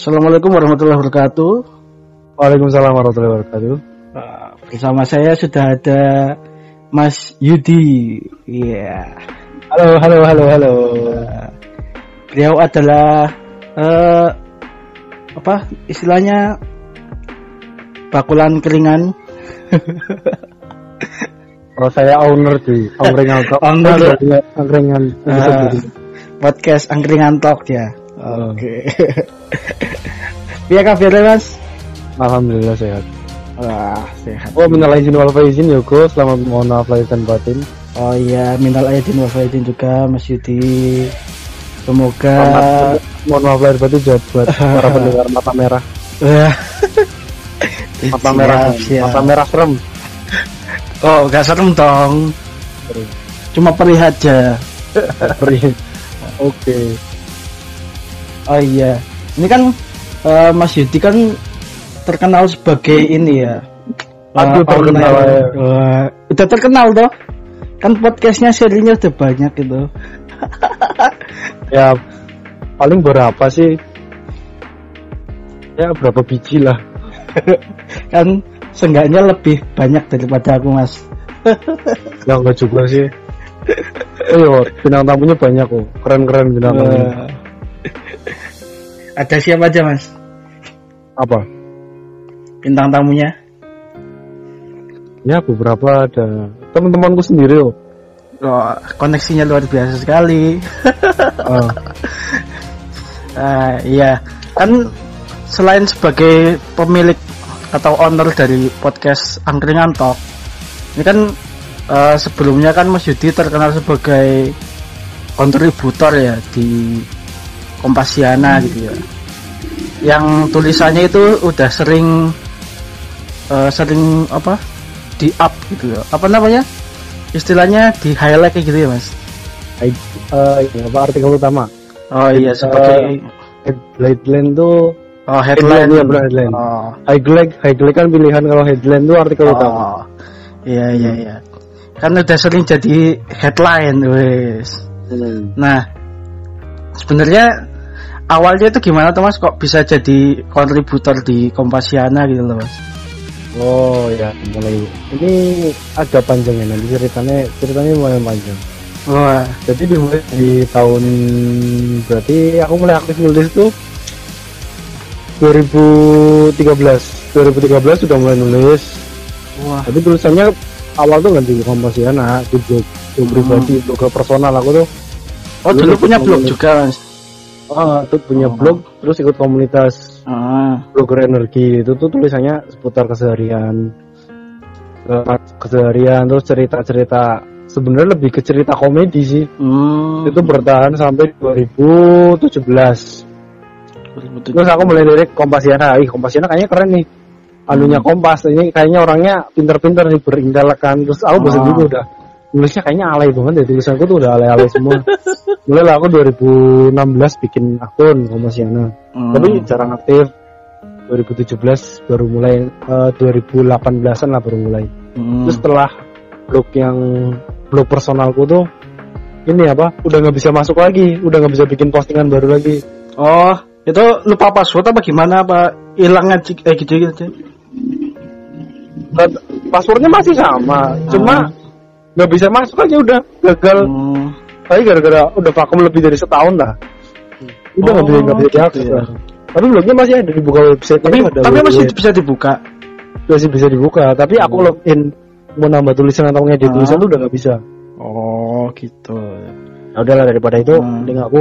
Assalamualaikum warahmatullahi wabarakatuh. Waalaikumsalam warahmatullahi wabarakatuh. Uh, bersama saya sudah ada Mas Yudi. Iya. Halo, halo, halo, halo. Uh, beliau adalah uh, apa istilahnya bakulan keringan. Kalau saya owner di angkringan talk. Owner. angkringan. Uh, podcast angkringan talk ya. Oke. Iya kabarnya mas? Alhamdulillah sehat. Wah sehat. Oh minal izin wal faizin Yoko, selamat mohon maaf lahir dan batin. Oh iya, minal aidin wal faizin juga Mas Yudi. Semoga mohon maaf lahir batin buat, buat para pendengar mata merah. Mata merah, siap. mata merah serem. Oh, gak serem dong. Cuma perih aja. Perih. Oke. Oh iya. Ini kan eh, Mas Yudi kan terkenal sebagai ini ya. Aduh, eh, terkenal ya. Wah, udah terkenal toh. Kan podcastnya serinya udah banyak gitu. Ya paling berapa sih? Ya berapa biji lah. Kan seenggaknya lebih banyak daripada aku Mas. Ya enggak juga sih. Oh, bintang tamunya banyak kok. Keren-keren bintang tamunya. Wah. Ada siapa aja Mas? Apa? Bintang tamunya? Ya beberapa ada teman-temanku sendiri loh. Oh, koneksinya luar biasa sekali. Ah, Ah, iya, kan selain sebagai pemilik atau owner dari podcast Angkringan Talk, ini kan eh, sebelumnya kan Mas Yudi terkenal sebagai kontributor ya di Kompasiana gitu ya. Yang tulisannya itu udah sering eh, sering apa di up gitu ya. Apa namanya? Istilahnya di highlight kayak gitu ya Mas. I- eh, ini apa artikel utama? Oh iya sebagai Headline tuh oh headline headline. ya headline. Oh. Highlight, highlight kan pilihan kalau headline tuh artikel utama. Oh, iya iya iya. Kan udah sering jadi headline, wes. Hmm. Nah, sebenarnya awalnya itu gimana tuh mas? Kok bisa jadi kontributor di Kompasiana gitu loh mas? Oh ya mulai ini agak panjang ya nanti ceritanya ceritanya lumayan panjang. Wah, Jadi dimulai di tahun berarti aku mulai aktif nulis tuh 2013 2013 sudah mulai nulis wah, tapi tulisannya awal tuh nggak di Kompasiana di blog blog Hmm. pribadi blog personal aku tuh oh dulu punya blog juga mas? Ah tuh punya Oh. blog terus ikut komunitas Ah, blogger energi. Itu tuh tulisannya seputar keseharian. Eh, keseharian terus cerita-cerita sebenarnya lebih ke cerita komedi sih. Hmm, itu bertahan sampai 2017 terus aku mulai dari Kompasiana ih Kompasiana kayaknya keren nih. Anunya Hmm. Kompas. Ini kayaknya orangnya pinter-pinter nih berintelektual terus aku bosan Oh. juga udah nulisnya kayaknya alay banget ya tulisanku tuh udah alay-alay semua. Mulai lah aku 2016 bikin akun Kompasiana hmm. tapi jarang aktif. 2017 baru mulai eh, 2018an lah baru mulai. Hmm. terus setelah blog yang blog personalku tuh ini apa udah nggak bisa masuk lagi udah nggak bisa bikin postingan baru lagi. Oh, itu lupa password apa gimana? Apa hilangnya eh gitu gitu? Passwordnya masih sama cuma nggak bisa masuk aja udah gagal Hmm. tapi gara-gara udah vakum lebih dari setahun lah udah nggak Oh, bisa nggak bisa gitu diakses ya. lah tapi blognya masih ada dibuka website Tapi ada tapi masih bisa dibuka. masih bisa dibuka tapi aku login mau nambah tulisan atau ngedit Ah. tulisan tuh udah nggak bisa Oh, gitu. ya udahlah daripada itu Hmm. mending aku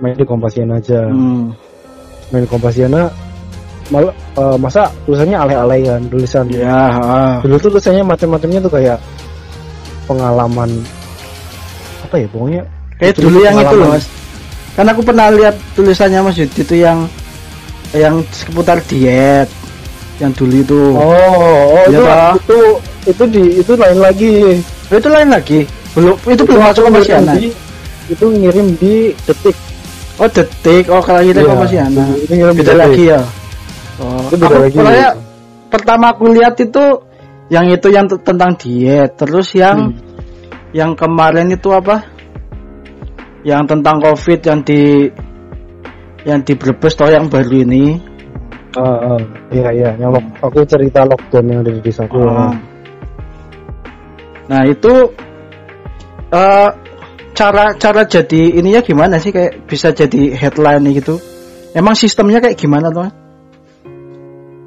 main di Kompasiana aja Hmm. main Kompasiana malah eh, masa tulisannya alay-alay kan tulisan Ya, ah. dulu tuh tulisannya macam-macamnya tuh kayak pengalaman apa ya pokoknya Kayak Itu dulu yang itu loh mas. Kan aku pernah lihat tulisannya mas Yudi itu yang yang seputar diet. Yang dulu itu. oh, oh Iya, itu, itu itu di itu lain lagi Oh, itu lain lagi. Belum itu belum masuk ke Kompasiana. di- itu ngirim di detik Oh detik. Oh kalau kita Iya, Kompasiana. itu ngirim Beda detik. lagi ya. Oh, Itu beda aku lagi. pertama aku lihat itu yang itu yang tentang diet. Terus yang Hmm. yang kemarin itu apa? Yang tentang covid yang di yang di Brebes toh yang baru ini. Ah, ah, iya iya, yang lock- aku cerita lockdown yang ada di desaku. Oh. Nah itu eh cara cara jadi ininya gimana sih kayak bisa jadi headline gitu? Emang sistemnya kayak gimana tuh?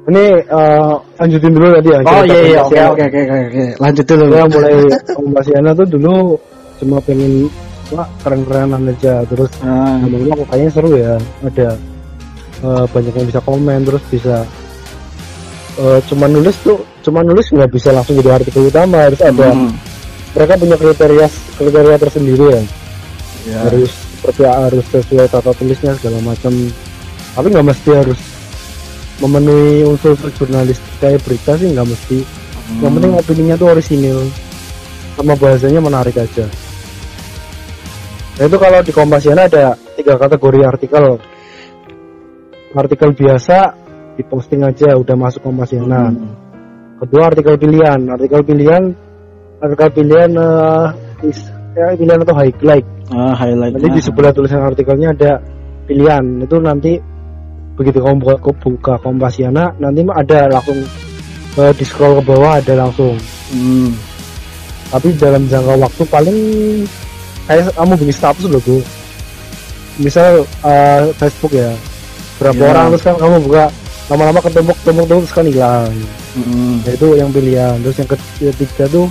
Ini eh, lanjutin dulu tadi ya. Oh iya iya oke oke oke oke. Lanjut dulu. Ya mulai Kompasiana tuh dulu cuma pengen wah keren-kerenan aja. Terus Ah, kok kayaknya seru ya. Ada eh, banyak yang bisa komen terus bisa eh, cuma nulis tuh cuma nulis nggak bisa langsung jadi artikel utama. Harus ada hmm, mereka punya kriteria kriteria tersendiri ya. Ya. harus seperti harus sesuai tata tulisnya segala macam. Tapi nggak mesti harus memenuhi unsur-unsur jurnalis kayak berita sih nggak mesti. Yang Hmm. penting opininya tuh orisinil. Sama bahasanya menarik aja. Nah itu kalau di Kompasiana ada tiga kategori artikel. Artikel biasa diposting aja udah masuk Kompasiana. Hmm. kedua artikel pilihan. Artikel pilihan artikel pilihan eh, is- ya, pilihan atau highlight. Ah, highlight. nanti di sebelah tulisan artikelnya ada pilihan. Itu nanti begitu kamu buka, buka Kompasiana nanti ada langsung eh, di scroll ke bawah ada langsung Hmm. tapi dalam jangka waktu paling kayak kamu bikin status loh tuh misal eh, Facebook ya berapa Iya. orang terus kan kamu buka lama-lama ketembok ketembok terus kan hilang Hmm. Nah, itu yang pilihan terus yang ketiga tuh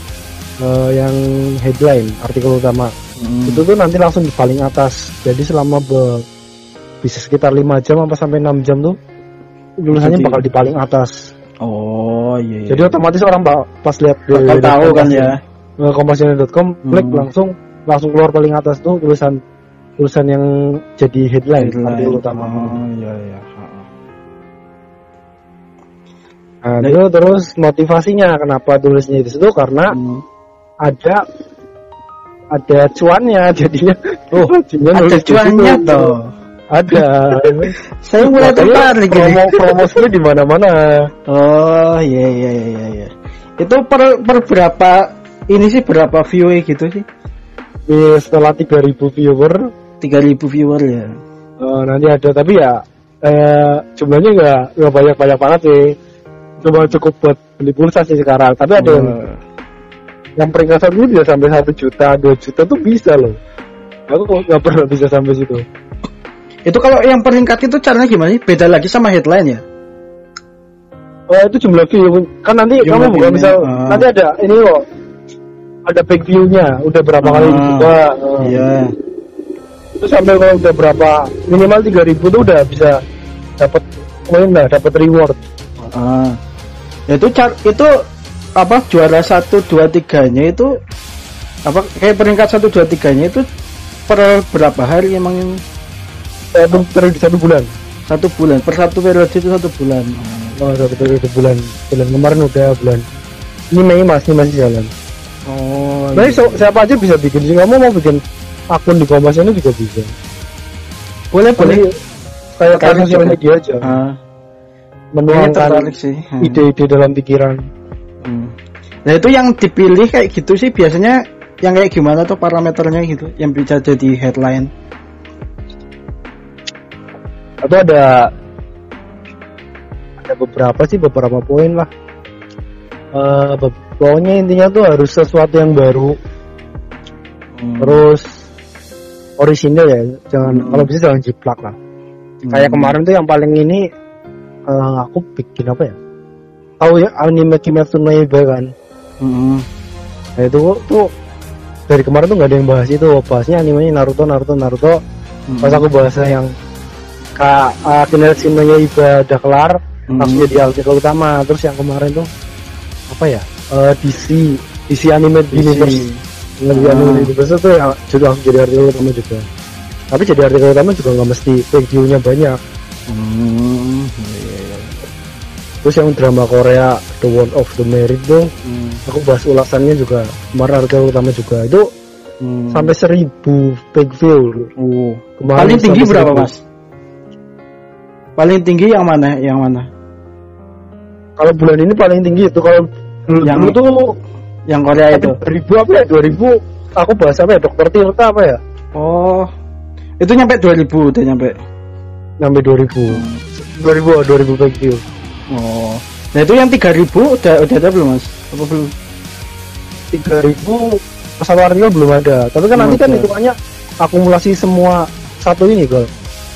eh, yang headline artikel utama Hmm. itu tuh nanti langsung di paling atas jadi selama be- bisa sekitar 5 jam apa sampai 6 jam tuh tulisannya Jadi- bakal di paling atas Oh iya. iya. jadi otomatis orang pas lihat di di tahu kan ya. eh, Kompasiana.com klik Hmm. langsung langsung keluar paling atas tuh tulisan tulisan yang jadi headline, Headline. utama Oh iya iya. Ah. nah, itu terus motivasinya kenapa tulisnya di situ karena Hmm. ada ada cuannya jadinya Oh, jadinya Ada cuannya situ. Ada Saya mulai tertarik ini. promo promosinya di mana mana Oh iya iya iya iya. iya. Itu per per berapa ini sih berapa view gitu sih? setelah 3000 viewer 3000 viewer ya. eh, nanti ada tapi ya eh, jumlahnya nggak nggak banyak banyak banget sih cuma cukup buat beli pulsa sih sekarang tapi ada yang Oh. yang peringkat satu itu bisa sampai satu juta dua juta tuh bisa loh aku kok nggak pernah bisa sampai situ Itu kalau yang peringkat itu caranya gimana sih? Beda lagi sama headline ya? oh itu jumlah view kan nanti Jumlah kamu bukan misal ah. nanti ada ini kok ada back view-nya udah berapa kali Ah, dibuka eh. Iya. itu sampai kalau udah berapa minimal 3000 tuh udah bisa dapat poin lah dapat reward Ah. Itu car itu apa juara satu dua tiganya itu apa kayak peringkat satu dua tiganya itu per berapa hari emang satu periode satu bulan. Satu bulan. Per satu periode itu satu bulan. Oh satu periode bulan. Bulan kemarin udah bulan. Ini Mei masih masih jalan. Oh Nah, so- siapa aja bisa bikin? Sih kamu mau bikin akun di Kompas ini juga bisa. Boleh boleh. kayak sosial juga. media aja. Kayaknya menuangkan Hmm. ide-ide dalam pikiran. Hmm. nah itu yang dipilih kayak gitu sih. Biasanya yang kayak gimana tuh parameternya gitu? Yang bisa jadi headline atau ada ada beberapa sih beberapa poin lah be- pokoknya intinya tuh harus sesuatu yang baru Hmm. terus orisinil ya jangan Hmm. kalau bisa jangan jiplak lah kayak Hmm. kemarin tuh yang paling ini eh, aku bikin apa ya tahu ya anime Kimetsu no Yaiba kan Hmm. nah itu tuh dari kemarin tuh nggak ada yang bahas itu bahasnya animenya Naruto Naruto Naruto Hmm. pas aku bahas yang Kak uh, no Yaiba udah kelar Hmm. langsung jadi artikel utama terus yang kemarin tuh apa ya Eh, DC DC Animate DC. Universe Lebih Ah. Animate Universe itu yang juga jadi artikel utama juga tapi jadi artikel utama juga nggak mesti you-nya banyak Hmm. Iya, iya. terus yang drama Korea The World of the Married tuh Hmm. aku bahas ulasannya juga kemarin artikel utama juga itu Hmm. sampai seribu page view Oh. Kemarin Paling tinggi berapa, 1000. Mas? Paling tinggi yang mana? Yang mana? kalau bulan ini paling tinggi itu kalau dulu, Yang- dulu tuh Yang Korea itu. 2000 apa ya 2000 aku bahas apa ya dokter Tirta apa ya Oh. Itu nyampe 2000 udah nyampe. sampai 2000 2000 2000 PQ Oh. Nah itu yang 3000 udah udah ada belum mas? Apa belum? 3000 satu artikel belum ada tapi kan Belum nanti kan ada. hitungannya akumulasi semua satu ini kok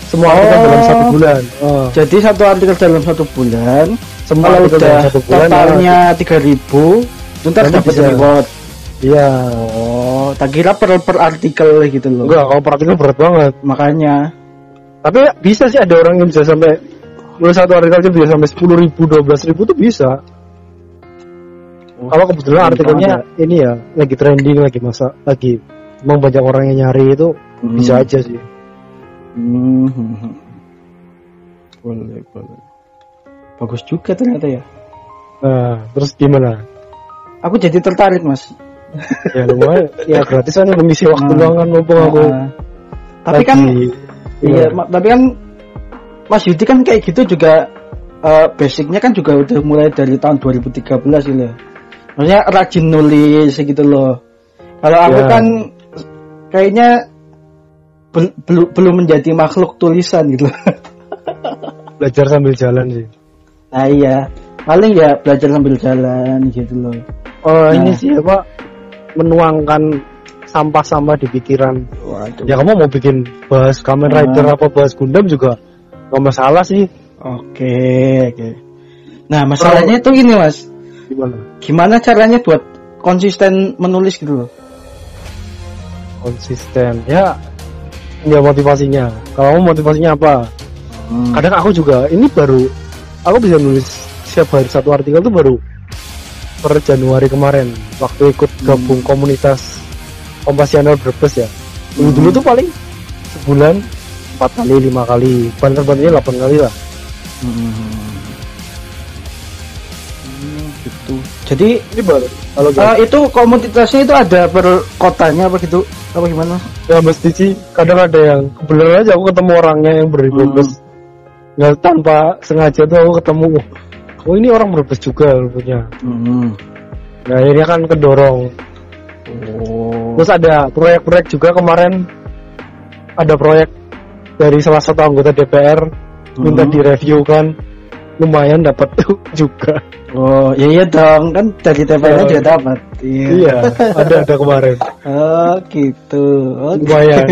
semua Oh. artikel dalam satu bulan oh. Jadi satu artikel dalam satu bulan. semua Kalau udah dalam satu bulan totalnya 3000 itu ntar Nanti dapat reward. iya Oh, tak kira per per artikel gitu loh. enggak kalau per artikel berat banget Makanya. tapi bisa sih ada orang yang bisa sampai nulis satu artikel aja bisa sampai sepuluh ribu dua belas ribu tuh bisa Oh, kalau kebetulan artikelnya ada. ini ya lagi trending lagi masa lagi emang banyak orang yang nyari itu Hmm. bisa aja sih Hmm. Boleh, boleh. Bagus juga ternyata ya. nah terus gimana Aku jadi tertarik mas. ya lumayan ya gratisan mengisi waktu Hmm. luang kan mumpung aku Ah. tapi kan lagi- iya, ma- tapi kan Mas Yudi kan kayak gitu juga eh, basicnya kan juga udah mulai dari tahun 2013 gitu ya. Maksudnya rajin nulis gitu loh. Kalau aku Ya. kan kayaknya belum belum menjadi makhluk tulisan gitu. loh. belajar sambil jalan sih nah iya, paling ya belajar sambil jalan gitu loh. oh Nah. ini sih apa menuangkan sampah-sampah di pikiran Waduh. ya kamu mau bikin bahas Kamen Ah. Rider apa bahas Gundam juga nggak masalah sih Oke, oke. Nah, masalahnya itu gini, Mas. gimana Gimana caranya buat konsisten menulis gitu loh? konsisten ya ya motivasinya kalau kamu motivasinya apa Hmm. kadang aku juga ini baru aku bisa nulis setiap hari satu artikel tuh baru per Januari kemarin waktu ikut gabung komunitas Kompasiana Brebes ya dulu dulu tuh paling sebulan empat kali lima kali banter banternya delapan kali lah Hmm. Hmm, gitu. Jadi ini baru kalau eh, itu komunitasnya itu ada per kotanya apa gitu? Apa gimana? ya mesti sih kadang ada yang kebetulan aja aku ketemu orangnya yang dari Hmm. Nggak tanpa sengaja tuh aku ketemu oh ini orang Brebes juga rupanya Hmm. nah akhirnya kan kedorong Oh. terus ada proyek-proyek juga kemarin ada proyek dari salah satu anggota DPR minta Hmm. direview kan lumayan dapat juga Oh, iya iya dong, kan dari TPN Oh. juga dapat. iya ada ada kemarin Oh, gitu. Oke. Lumayan.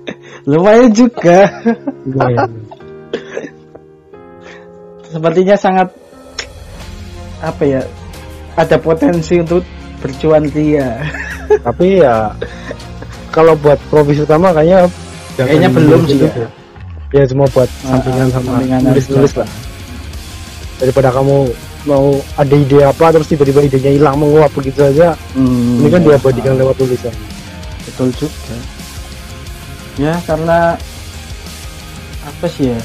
Lumayan juga. lumayan Sepertinya sangat apa ya? Ada potensi untuk bercuan dia. tapi ya kalau buat profesi utama kayaknya Kayaknya belum sih gitu. ya cuma buat sampingan Ah, sama sampingan nulis-nulis lah daripada kamu mau ada ide apa terus tiba-tiba idenya hilang menguap begitu saja Hmm, ini kan ya, diabadikan lewat tulisan Betul juga. Ya karena apa sih ya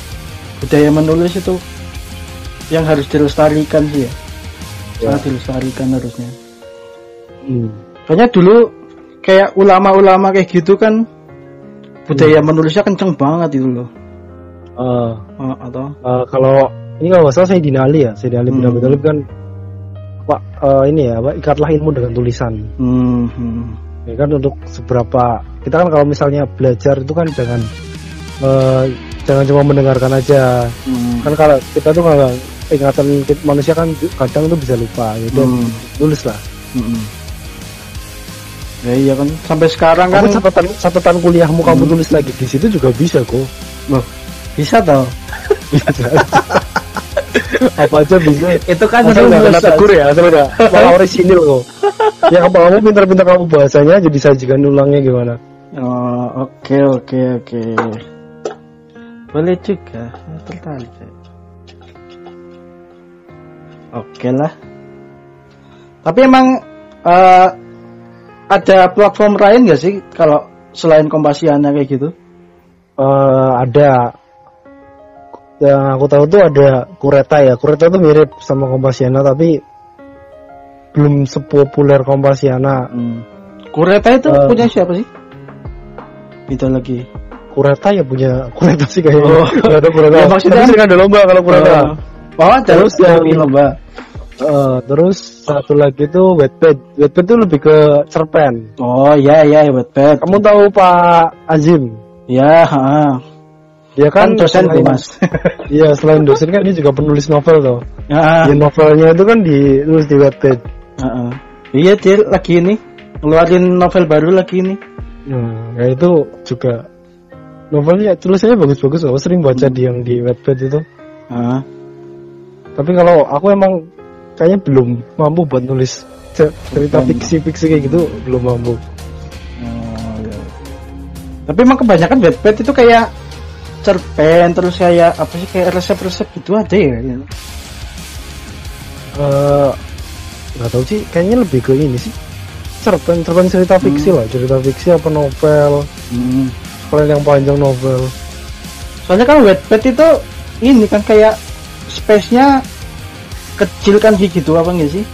budaya menulis itu yang harus dilestarikan sih ya. Ya. Sangat dilestarikan harusnya. Hmm. Soalnya dulu kayak ulama-ulama kayak gitu kan budaya menulisnya kenceng banget itu loh. Eh, Oh, atau Eh, kalau ini kalau nggak salah saya Ali ya, saya Ali bin Hmm. Abi Thalib kan Pak eh, ini ya, Pak ikatlah ilmu dengan tulisan. hmm, hmm. Ya kan untuk seberapa kita kan kalau misalnya belajar itu kan jangan eh, jangan cuma mendengarkan aja. hmm. Kan kalau kita tuh kalau ingatan manusia kan kadang tuh bisa lupa gitu. Hmm. Tulis lah. Hmm. Ya iya kan sampai sekarang kan Kamu catatan catatan kuliahmu kamu Hmm. tulis lagi di situ juga bisa kok. loh bisa toh. Bisa. Apa aja bisa. Itu kan Asal nggak kena tegur ya, asal nggak malah orisinil kok. Ya kamu kamu pintar-pintar kamu bahasanya jadi sajikan ulangnya gimana? Oh, oke oke oke. Boleh juga. Saya Tertarik saya. Oke lah. Tapi emang eh, ada platform lain gak sih kalau selain Kompasiana kayak gitu? Eh ada yang aku tahu tuh ada Kureta ya. Kureta tuh mirip sama Kompasiana tapi belum sepopuler Kompasiana. Hmm. Kureta itu Eh. punya siapa sih? Itu lagi. Kureta ya punya Kureta sih kayaknya. Oh. Nggak tahu Kureta. Ya, maksudnya- Tapi sering ada lomba kalau Kureta. Oh, ada Terus yang- yang lomba. Eh, terus satu lagi tuh Wattpad. Wattpad tuh lebih ke cerpen. Oh iya iya Wattpad. Kamu tahu Pak Azim? Ya, ha. Dia kan kan, dosen tuh selain- mas Iya selain dosen kan dia juga penulis novel tuh. ya, Ya, novelnya itu kan ditulis di Wattpad. Heeh. iya dia lagi ini ngeluarin novel baru lagi ini Nah, ya itu juga novelnya tulisannya bagus-bagus loh. Sering baca di yang di Wattpad itu. Heeh. Tapi kalau aku emang kayaknya belum mampu buat nulis ce- cerita fiksi-fiksi kayak gitu belum mampu. Oh, iya. Tapi emang kebanyakan Wattpad itu kayak cerpen terus kayak apa sih kayak resep-resep gitu aja ya. Eh, nggak tahu sih, kayaknya lebih ke ini sih. Cerpen, cerpen cerita fiksi lah, cerita fiksi apa novel, Hmm. kalian yang panjang novel. Soalnya kan Wattpad itu ini kan kayak space-nya kecil kan gitu apa enggak sih?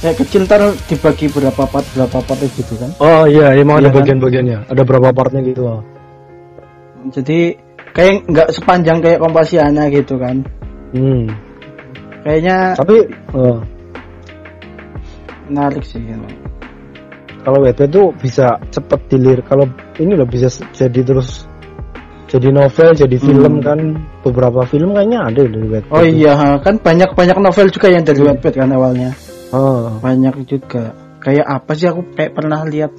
Kayak kecil ntar dibagi berapa part berapa part gitu kan. Oh iya, emang Iya ada kan? bagian-bagiannya, ada berapa partnya gitu. Jadi kayak nggak sepanjang kayak Kompasiana gitu kan. Hmm. Kayaknya Tapi eh, menarik sih gitu. kalau Wattpad tuh bisa cepet dilir. Kalau ini loh bisa jadi terus jadi novel, jadi film Hmm. kan. Beberapa film kayaknya ada dari Wattpad. Oh iya, kan banyak banyak novel juga yang dari Wattpad kan awalnya. Ah, Banyak juga. Kayak apa sih aku kayak pernah lihat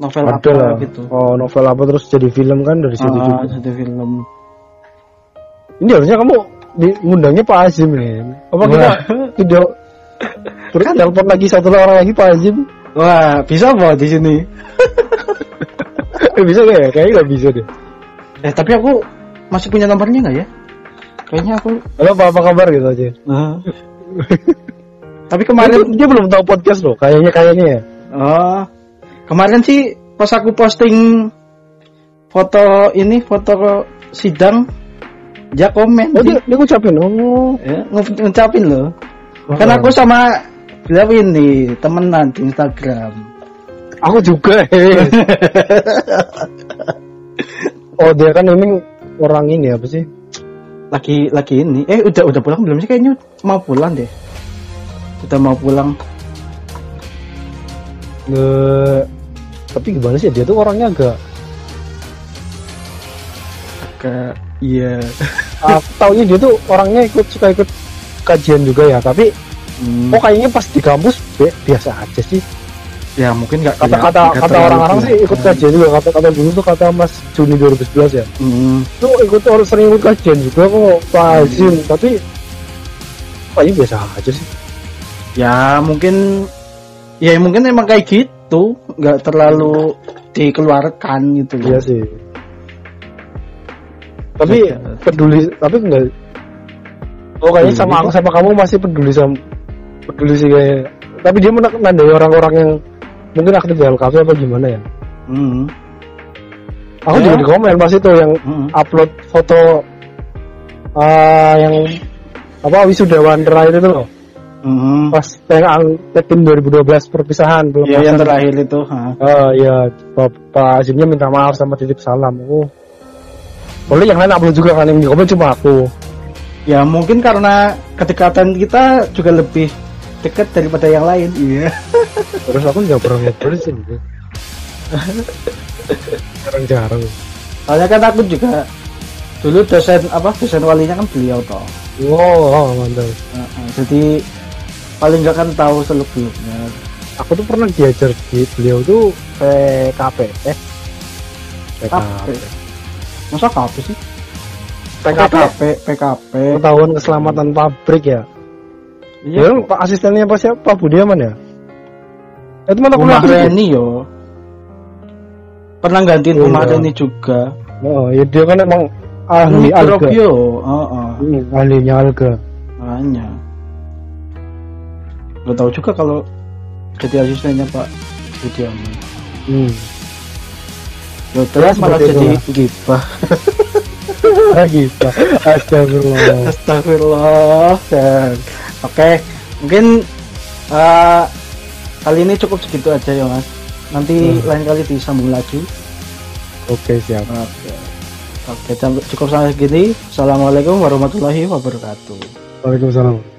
novel ada apa lah. gitu. Oh novel apa terus jadi film kan dari situ Ah, juga. satu film. Ini harusnya kamu di ngundangnya Pak Azim nih. Apa kita video terus telepon lagi satu orang lagi Pak Azim? Wah, bisa apa di sini? Eh, bisa gak ya? Kayaknya gak bisa deh. Eh, tapi aku masih punya nomornya nggak ya? Kayaknya aku. Halo Pak, apa kabar gitu aja. tapi kemarin, dia belum tahu podcast loh. Kayaknya kayaknya ya. oh, kemarin sih pas aku posting foto ini foto sidang, dia komen. Oh sih. dia dia ngucapin. Oh. ya, ngucapin loh. Oh. Kan aku sama beliau ini temenan di Instagram. Aku juga. oh dia kan ini orang ini apa sih? Lagi lagi ini. Eh udah udah pulang belum sih kayaknya mau pulang deh. Udah mau pulang. Nge... Tapi gimana sih dia tuh orangnya agak Ke iya. aku taunya dia tuh orangnya ikut suka ikut kajian juga ya tapi Hmm. oh kayaknya pas di kampus bi- biasa aja sih Ya mungkin nggak kata kata nggak kata orang-orang sih ikut kajian juga kata kata dulu tuh kata Mas Juni 2011 ya Hmm. tuh ikut orang sering ikut kajian juga kok Pak Azim tapi kayaknya biasa aja sih Ya mungkin ya mungkin emang kayak gitu, nggak terlalu dikeluarkan gitu iya sih tapi Jaga. peduli tapi enggak oh kayaknya sama aku sama kamu masih peduli sama peduli sih kayak tapi dia menak- nandai orang-orang yang mungkin aktif di LKP apa gimana ya Hmm. aku Ya. juga di komen pas itu yang Hmm. upload foto eh yang apa wisudawan terakhir itu loh Hmm. pas yang tim 2012 perpisahan belum Ya yang terakhir itu, ha. Oh iya, Bapak Azimnya minta maaf sama titip salam. Oh. Boleh yang lain upload juga kan yang di komen cuma aku. Ya mungkin karena kedekatan kita juga lebih dekat daripada yang lain. Iya. Terus aku nggak pernah ngobrol sih. Jarang-jarang. Soalnya kan aku juga dulu dosen apa dosen walinya kan beliau toh. Wow, oh, mantap. Heeh, jadi paling nggak kan tahu seluk beluknya. Aku tuh pernah diajar di beliau tuh PKP, eh PKP. Masa KP sih? PKP. PKP, PKP. Pengetahuan keselamatan pabrik ya. Iya. Ya, Pak asistennya apa siapa? Pak Budiaman ya? Itu mana Rumah kuliah Reni yo. Pernah gantiin Oh, rumah iya. Reni juga. Oh, ya dia kan emang ahli alga. Heeh. Hmm, ahlinya alga. Makanya. Gak tahu juga kalau jadi asistennya Pak Budiaman. Hmm. Ya terus Ya, malah jadi gibah. Lagi Pak. Astagfirullah. Astagfirullah. Dan oke, mungkin eh, kali ini cukup segitu aja ya Mas. Nanti Hmm. lain kali disambung lagi. Oke, siap. Oke. Oke, cukup sampai segini. Assalamualaikum warahmatullahi wabarakatuh. Waalaikumsalam.